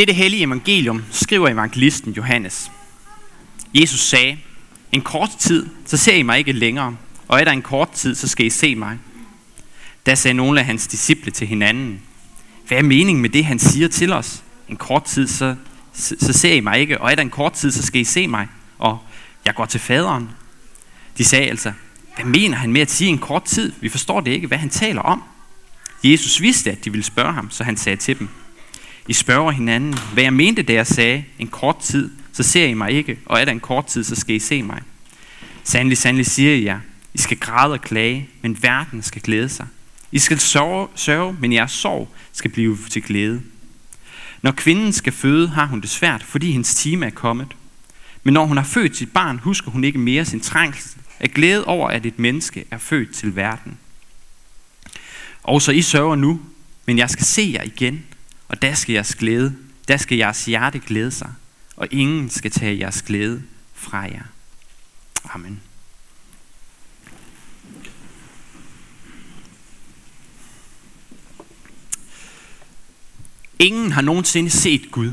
Dette hellige evangelium skriver evangelisten Johannes. Jesus sagde, en kort tid, så ser I mig ikke længere, og er der en kort tid, så skal I se mig. Da sagde nogle af hans disciple til hinanden, hvad er meningen med det, han siger til os? En kort tid, så, så, så ser I mig ikke, og er der en kort tid, så skal I se mig, og jeg går til faderen. De sagde altså, hvad mener han med at sige en kort tid? Vi forstår det ikke, hvad han taler om. Jesus vidste, at de ville spørge ham, så han sagde til dem, i spørger hinanden, hvad jeg mente, da jeg sagde, en kort tid, så ser I mig ikke, og er der en kort tid, så skal I se mig. Sandelig, sandelig siger jeg jer, I skal græde og klage, men verden skal glæde sig. I skal sørge, sørge, men jeres sorg skal blive til glæde. Når kvinden skal føde, har hun det svært, fordi hendes time er kommet. Men når hun har født sit barn, husker hun ikke mere sin trængsel af glæde over, at et menneske er født til verden. Og så I sørger nu, men jeg skal se jer igen, og der skal jeres glæde, der skal jeres hjerte glæde sig, og ingen skal tage jeres glæde fra jer. Amen. Ingen har nogensinde set Gud.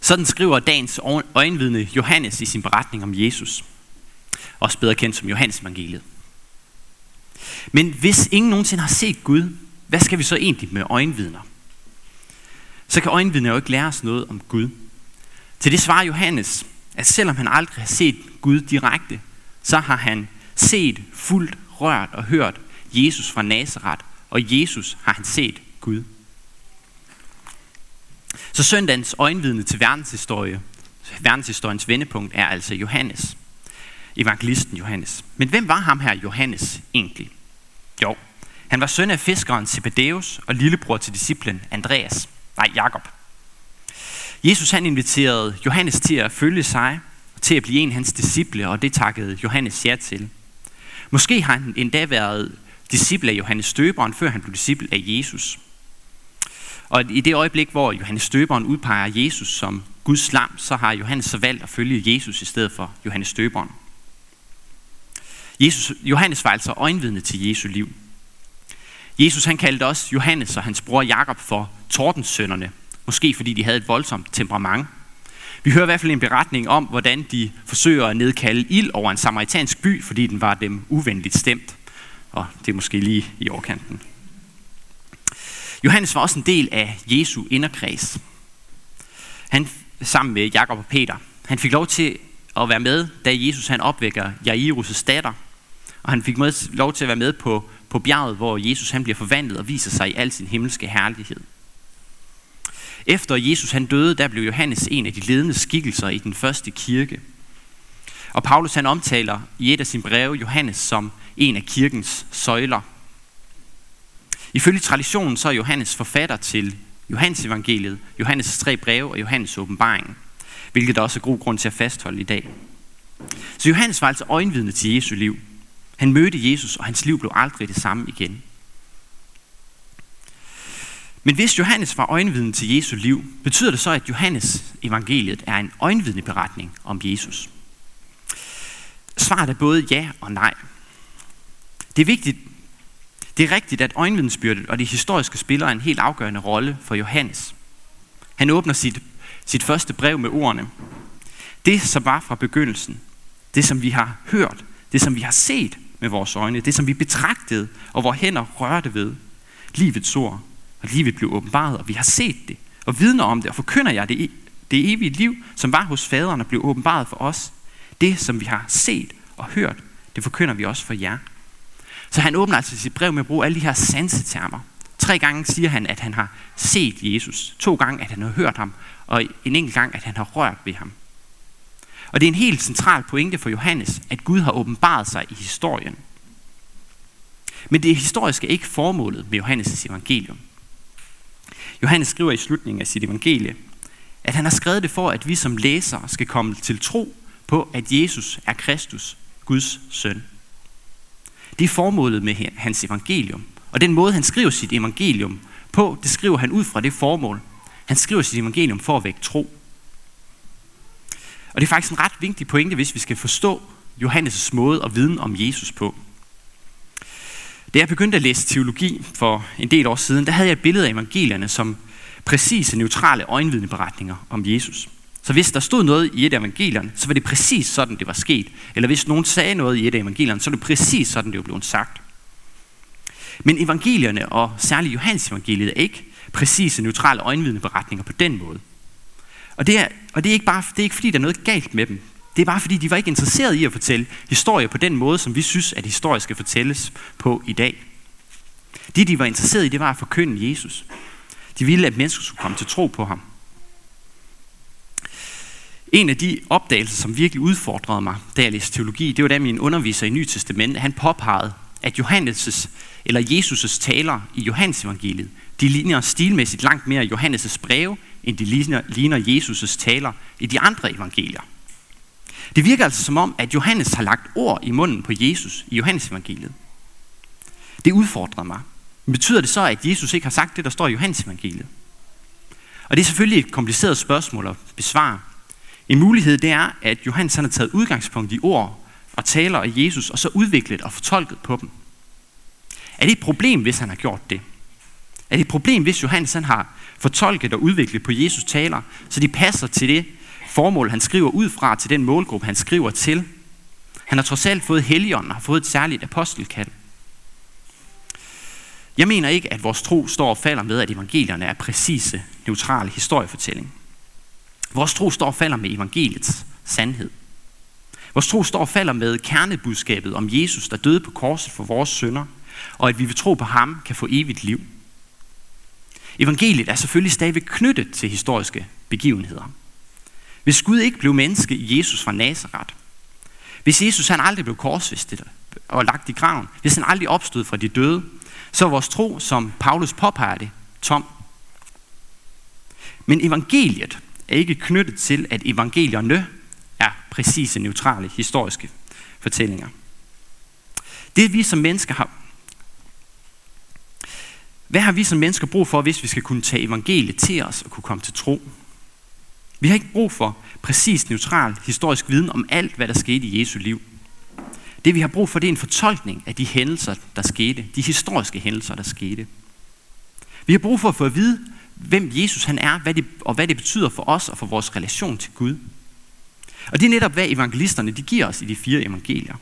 Sådan skriver dagens øjenvidne Johannes i sin beretning om Jesus. Også bedre kendt som Johannes evangeliet. Men hvis ingen nogensinde har set Gud, hvad skal vi så egentlig med øjenvidner? Så kan øjenvidner jo ikke lære os noget om Gud. Til det svarer Johannes, at selvom han aldrig har set Gud direkte, så har han set, fuldt, rørt og hørt Jesus fra Nazareth, og Jesus har han set Gud. Så søndagens øjenvidne til verdenshistorie, verdenshistoriens vendepunkt er altså Johannes. Evangelisten Johannes. Men hvem var ham her Johannes egentlig? Jo, han var søn af fiskeren Zebedeus og lillebror til disciplen Andreas. Nej, Jakob. Jesus han inviterede Johannes til at følge sig, til at blive en af hans disciple, og det takkede Johannes ja til. Måske har han endda været disciple af Johannes Støberen, før han blev disciple af Jesus. Og i det øjeblik, hvor Johannes Støberen udpeger Jesus som Guds lam, så har Johannes så valgt at følge Jesus i stedet for Johannes Støberen. Jesus, Johannes var altså øjenvidne til Jesu liv. Jesus han kaldte også Johannes og hans bror Jakob for tordensønderne, måske fordi de havde et voldsomt temperament. Vi hører i hvert fald en beretning om, hvordan de forsøger at nedkalde ild over en samaritansk by, fordi den var dem uvenligt stemt. Og det er måske lige i overkanten. Johannes var også en del af Jesu inderkreds. Han sammen med Jakob og Peter. Han fik lov til at være med, da Jesus han opvækker Jairus' datter. Og han fik med, lov til at være med på, på bjerget, hvor Jesus han bliver forvandlet og viser sig i al sin himmelske herlighed. Efter Jesus han døde, der blev Johannes en af de ledende skikkelser i den første kirke. Og Paulus han omtaler i et af sine breve Johannes som en af kirkens søjler. Ifølge traditionen så er Johannes forfatter til Johannes evangeliet, Johannes' tre breve og Johannes åbenbaring, hvilket der også er god grund til at fastholde i dag. Så Johannes var altså øjenvidne til Jesu liv. Han mødte Jesus, og hans liv blev aldrig det samme igen. Men hvis Johannes var øjenvidne til Jesu liv, betyder det så, at Johannes evangeliet er en øjenvidneberetning om Jesus? Svaret er både ja og nej. Det er vigtigt, det er rigtigt, at øjenvidensbyrdet og det historiske spiller en helt afgørende rolle for Johannes. Han åbner sit, sit første brev med ordene. Det, som var fra begyndelsen, det, som vi har hørt, det, som vi har set med vores øjne, det, som vi betragtede, og hvor hænder rørte ved, livets ord, og livet blev åbenbaret, og vi har set det, og vidner om det, og forkynder jeg det, det evige liv, som var hos faderen og blev åbenbaret for os. Det, som vi har set og hørt, det forkynder vi også for jer. Så han åbner altså sit brev med at bruge alle de her sansetermer. Tre gange siger han, at han har set Jesus. To gange, at han har hørt ham. Og en enkelt gang, at han har rørt ved ham. Og det er en helt central pointe for Johannes, at Gud har åbenbaret sig i historien. Men det historiske er ikke formålet med Johannes' evangelium. Johannes skriver i slutningen af sit evangelie, at han har skrevet det for, at vi som læsere skal komme til tro på, at Jesus er Kristus, Guds søn. Det er formålet med hans evangelium. Og den måde, han skriver sit evangelium på, det skriver han ud fra det formål. Han skriver sit evangelium for at vække tro. Og det er faktisk en ret vigtig pointe, hvis vi skal forstå Johannes' måde at viden om Jesus på. Da jeg begyndte at læse teologi for en del år siden, der havde jeg et billede af evangelierne som præcise, neutrale øjenvidneberetninger om Jesus. Så hvis der stod noget i et af evangelierne, så var det præcis sådan, det var sket. Eller hvis nogen sagde noget i et af evangelierne, så var det præcis sådan, det var blevet sagt. Men evangelierne, og særligt Johannes evangeliet, er ikke præcise, neutrale øjenvidneberetninger på den måde. Og det er, og det er, ikke, bare, det er ikke fordi, der er noget galt med dem. Det er bare fordi, de var ikke interesserede i at fortælle historier på den måde, som vi synes, at historier skal fortælles på i dag. Det, de var interesserede i, det var at forkynde Jesus. De ville, at mennesker skulle komme til tro på ham. En af de opdagelser, som virkelig udfordrede mig, da jeg læste teologi, det var da min underviser i Nye Testament, han påpegede, at Johannes' eller Jesus' taler i Johannes evangeliet, de ligner stilmæssigt langt mere Johannes' breve, end de ligner, ligner Jesus' taler i de andre evangelier. Det virker altså som om, at Johannes har lagt ord i munden på Jesus i Johannes evangeliet. Det udfordrer mig. Men betyder det så, at Jesus ikke har sagt det, der står i Johannes evangeliet? Og det er selvfølgelig et kompliceret spørgsmål at besvare. En mulighed det er, at Johannes han har taget udgangspunkt i ord og taler af Jesus, og så udviklet og fortolket på dem. Er det et problem, hvis han har gjort det? Er det et problem, hvis Johannes han har fortolket og udviklet på Jesus taler, så de passer til det formål, han skriver ud fra, til den målgruppe, han skriver til? Han har trods alt fået helligånden og har fået et særligt apostelkald. Jeg mener ikke, at vores tro står og falder med, at evangelierne er præcise, neutrale historiefortælling. Vores tro står og falder med evangeliets sandhed. Vores tro står og falder med kernebudskabet om Jesus, der døde på korset for vores sønder, og at vi ved tro på ham kan få evigt liv. Evangeliet er selvfølgelig stadig knyttet til historiske begivenheder. Hvis Gud ikke blev menneske i Jesus fra Nazareth, hvis Jesus han aldrig blev korsfæstet og lagt i graven, hvis han aldrig opstod fra de døde, så er vores tro, som Paulus påpeger det, tom. Men evangeliet er ikke knyttet til, at evangelierne er præcise, neutrale, historiske fortællinger. Det vi som mennesker har... Hvad har vi som mennesker brug for, hvis vi skal kunne tage evangeliet til os og kunne komme til tro? Vi har ikke brug for præcis neutral historisk viden om alt, hvad der skete i Jesu liv. Det vi har brug for, det er en fortolkning af de hændelser, der skete. De historiske hændelser, der skete. Vi har brug for at få at vide, hvem Jesus han er, hvad det, og hvad det betyder for os og for vores relation til Gud. Og det er netop, hvad evangelisterne de giver os i de fire evangelier.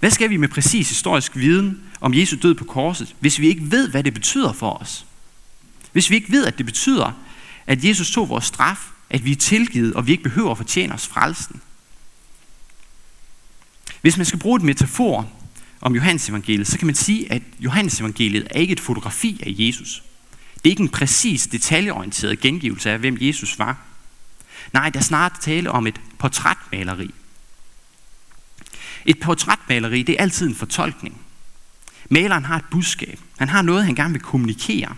Hvad skal vi med præcis historisk viden om Jesu død på korset, hvis vi ikke ved, hvad det betyder for os? Hvis vi ikke ved, at det betyder, at Jesus tog vores straf, at vi er tilgivet, og vi ikke behøver at fortjene os frelsen. Hvis man skal bruge et metafor om Johannes evangeliet, så kan man sige, at Johannes evangeliet er ikke et fotografi af Jesus. Det er ikke en præcis, detaljeorienteret gengivelse af, hvem Jesus var. Nej, der er snart tale om et portrætmaleri. Et portrætmaleri, det er altid en fortolkning. Maleren har et budskab. Han har noget, han gerne vil kommunikere.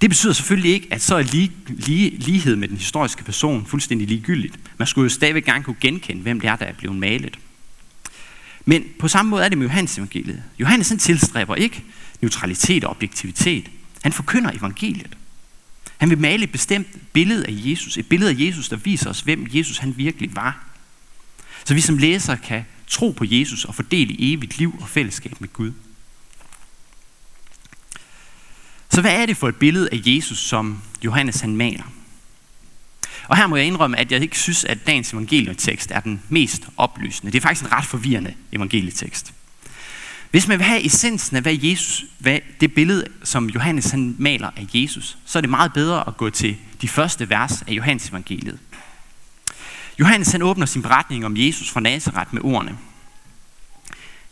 Det betyder selvfølgelig ikke, at så er lige, lige, lighed med den historiske person fuldstændig ligegyldigt. Man skulle jo stadigvæk gerne kunne genkende, hvem det er, der er blevet malet. Men på samme måde er det med Johannes evangeliet. Johannes han tilstræber ikke neutralitet og objektivitet. Han forkynder evangeliet. Han vil male et bestemt billede af Jesus. Et billede af Jesus, der viser os, hvem Jesus han virkelig var. Så vi som læsere kan tro på Jesus og få del i evigt liv og fællesskab med Gud. Så hvad er det for et billede af Jesus, som Johannes han maler? Og her må jeg indrømme, at jeg ikke synes, at dagens evangelietekst er den mest oplysende. Det er faktisk en ret forvirrende evangelietekst. Hvis man vil have essensen af, hvad, Jesus, hvad det billede, som Johannes han maler af Jesus, så er det meget bedre at gå til de første vers af Johannes evangeliet. Johannes han åbner sin beretning om Jesus fra Nazareth med ordene.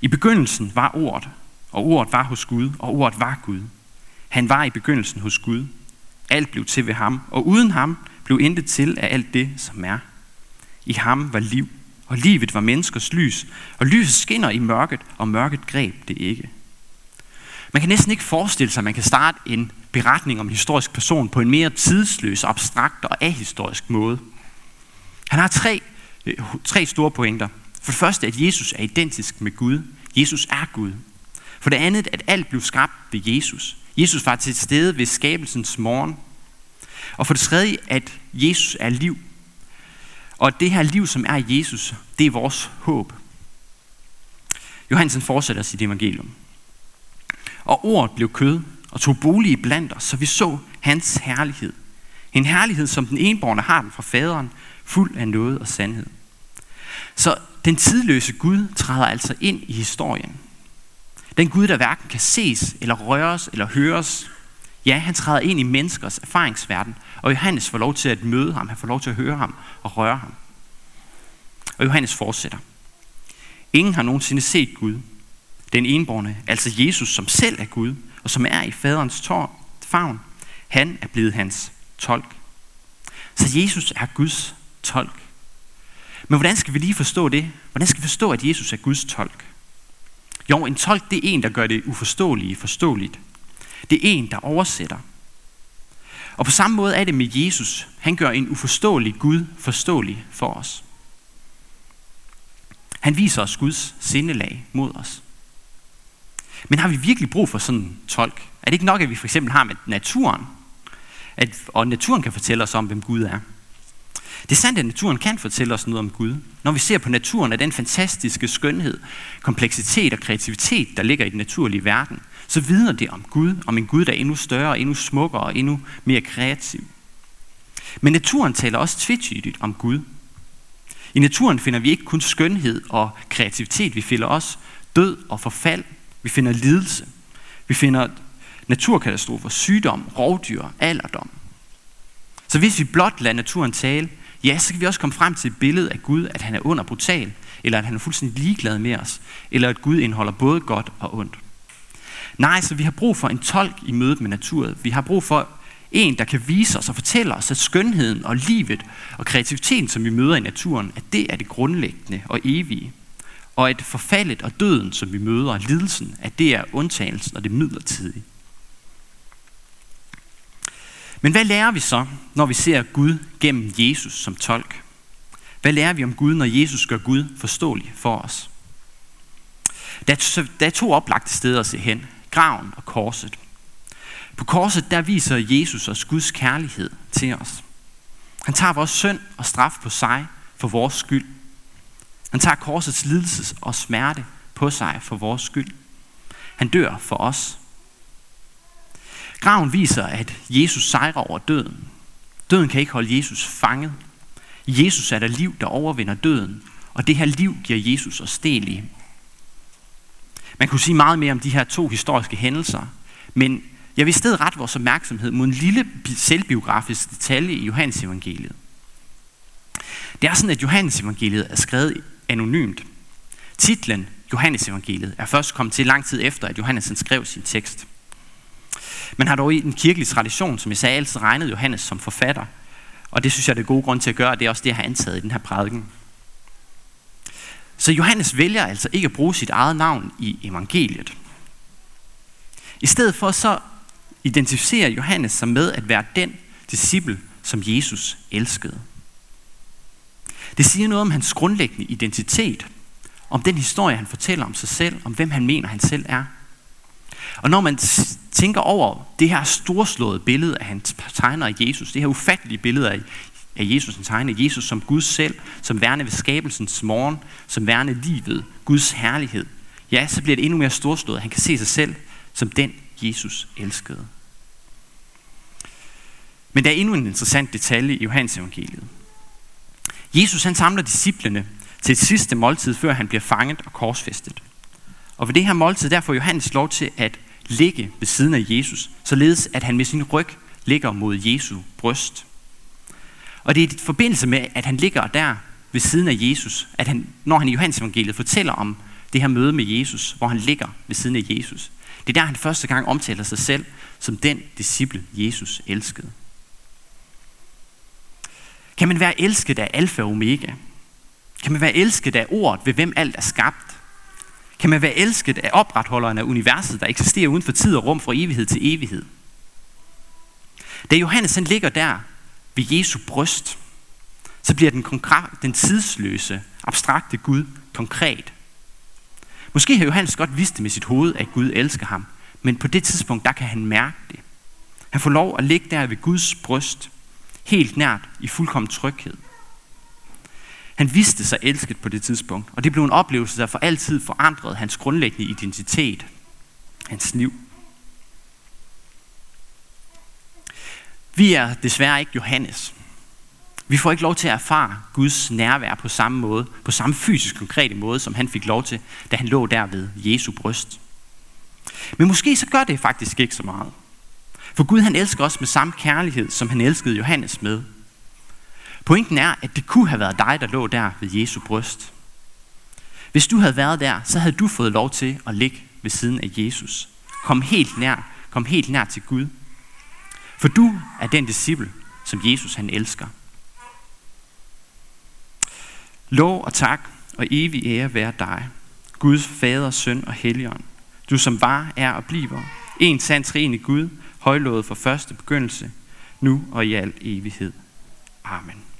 I begyndelsen var ordet, og ordet var hos Gud, og ordet var Gud. Han var i begyndelsen hos Gud. Alt blev til ved ham, og uden ham blev intet til af alt det, som er. I ham var liv, og livet var menneskers lys, og lyset skinner i mørket, og mørket greb det ikke. Man kan næsten ikke forestille sig, at man kan starte en beretning om en historisk person på en mere tidsløs, abstrakt og ahistorisk måde. Han har tre, øh, tre store pointer. For det første, at Jesus er identisk med Gud. Jesus er Gud. For det andet, at alt blev skabt ved Jesus. Jesus var til stede ved skabelsens morgen. Og for det tredje, at Jesus er liv. Og det her liv, som er Jesus, det er vores håb. Johansen fortsætter sit evangelium. Og ordet blev kød og tog bolig i blandt os, så vi så hans herlighed. En herlighed, som den enborne har den fra faderen, fuld af noget og sandhed. Så den tidløse Gud træder altså ind i historien. Den Gud, der hverken kan ses, eller røres, eller høres. Ja, han træder ind i menneskers erfaringsverden, og Johannes får lov til at møde ham, han får lov til at høre ham og røre ham. Og Johannes fortsætter. Ingen har nogensinde set Gud, den enborne, altså Jesus, som selv er Gud, og som er i faderens tår, favn, han er blevet hans tolk. Så Jesus er Guds tolk. Men hvordan skal vi lige forstå det? Hvordan skal vi forstå, at Jesus er Guds tolk? Jo, en tolk det er en, der gør det uforståelige forståeligt. Det er en, der oversætter. Og på samme måde er det med Jesus. Han gør en uforståelig Gud forståelig for os. Han viser os Guds sindelag mod os. Men har vi virkelig brug for sådan en tolk? Er det ikke nok, at vi for eksempel har med naturen? At, og naturen kan fortælle os om, hvem Gud er. Det er sandt, at naturen kan fortælle os noget om Gud. Når vi ser på naturen, er den fantastiske skønhed, kompleksitet og kreativitet, der ligger i den naturlige verden, så vidner det om Gud, om en Gud, der er endnu større, endnu smukkere og endnu mere kreativ. Men naturen taler også tvetydigt om Gud. I naturen finder vi ikke kun skønhed og kreativitet, vi finder også død og forfald, vi finder lidelse, vi finder naturkatastrofer, sygdom, rovdyr, alderdom. Så hvis vi blot lader naturen tale, ja, så kan vi også komme frem til et billede af Gud, at han er ond og brutal, eller at han er fuldstændig ligeglad med os, eller at Gud indeholder både godt og ondt. Nej, så vi har brug for en tolk i mødet med naturen. Vi har brug for en, der kan vise os og fortælle os, at skønheden og livet og kreativiteten, som vi møder i naturen, at det er det grundlæggende og evige. Og at forfaldet og døden, som vi møder, lidelsen, at det er undtagelsen og det midlertidige. Men hvad lærer vi så, når vi ser Gud gennem Jesus som tolk? Hvad lærer vi om Gud, når Jesus gør Gud forståelig for os? Der er, der er to oplagte steder at se hen. Graven og korset. På korset der viser Jesus os Guds kærlighed til os. Han tager vores synd og straf på sig for vores skyld. Han tager korsets lidelse og smerte på sig for vores skyld. Han dør for os Graven viser, at Jesus sejrer over døden. Døden kan ikke holde Jesus fanget. I Jesus er der liv, der overvinder døden, og det her liv giver Jesus os del i. Man kunne sige meget mere om de her to historiske hændelser, men jeg vil i stedet rette vores opmærksomhed mod en lille selvbiografisk detalje i Johannes evangeliet. Det er sådan, at Johannes evangeliet er skrevet anonymt. Titlen Johannes evangeliet er først kommet til lang tid efter, at Johannes skrev sin tekst men har dog i den kirkelige tradition, som jeg sagde, altid regnet Johannes som forfatter. Og det synes jeg er det gode grund til at gøre, det er også det, jeg har antaget i den her prædiken. Så Johannes vælger altså ikke at bruge sit eget navn i evangeliet. I stedet for så identificerer Johannes sig med at være den disciple, som Jesus elskede. Det siger noget om hans grundlæggende identitet, om den historie, han fortæller om sig selv, om hvem han mener, han selv er. Og når man tænker over det her storslåede billede af han tegner af Jesus, det her ufattelige billede af, af Jesus, han tegner Jesus som Gud selv, som værende ved skabelsens morgen, som værende livet, Guds herlighed, ja, så bliver det endnu mere storslået. Han kan se sig selv som den, Jesus elskede. Men der er endnu en interessant detalje i Johannes evangeliet. Jesus han samler disciplene til et sidste måltid, før han bliver fanget og korsfæstet. Og ved det her måltid, der får Johannes lov til at ligge ved siden af Jesus, således at han med sin ryg ligger mod Jesu bryst. Og det er i forbindelse med, at han ligger der ved siden af Jesus, at han, når han i Johannes evangeliet fortæller om det her møde med Jesus, hvor han ligger ved siden af Jesus. Det er der, han første gang omtaler sig selv som den disciple, Jesus elskede. Kan man være elsket af alfa og omega? Kan man være elsket af ordet, ved hvem alt er skabt? Kan man være elsket af opretholderen af universet, der eksisterer uden for tid og rum fra evighed til evighed. Da Johannes han ligger der ved Jesu bryst, så bliver den, den tidsløse, abstrakte Gud konkret. Måske har Johannes godt vidst det med sit hoved, at Gud elsker ham, men på det tidspunkt, der kan han mærke det. Han får lov at ligge der ved Guds bryst, helt nært i fuldkommen tryghed. Han vidste sig elsket på det tidspunkt, og det blev en oplevelse, der for altid forandrede hans grundlæggende identitet, hans liv. Vi er desværre ikke Johannes. Vi får ikke lov til at erfare Guds nærvær på samme måde, på samme fysisk konkrete måde, som han fik lov til, da han lå der ved Jesu bryst. Men måske så gør det faktisk ikke så meget. For Gud han elsker os med samme kærlighed, som han elskede Johannes med. Pointen er, at det kunne have været dig, der lå der ved Jesu bryst. Hvis du havde været der, så havde du fået lov til at ligge ved siden af Jesus. Kom helt nær, kom helt nær til Gud. For du er den disciple, som Jesus han elsker. Lov og tak og evig ære være dig, Guds fader, søn og helligånd. Du som var, er og bliver. En sand træen i Gud, højlået for første begyndelse, nu og i al evighed. Amen.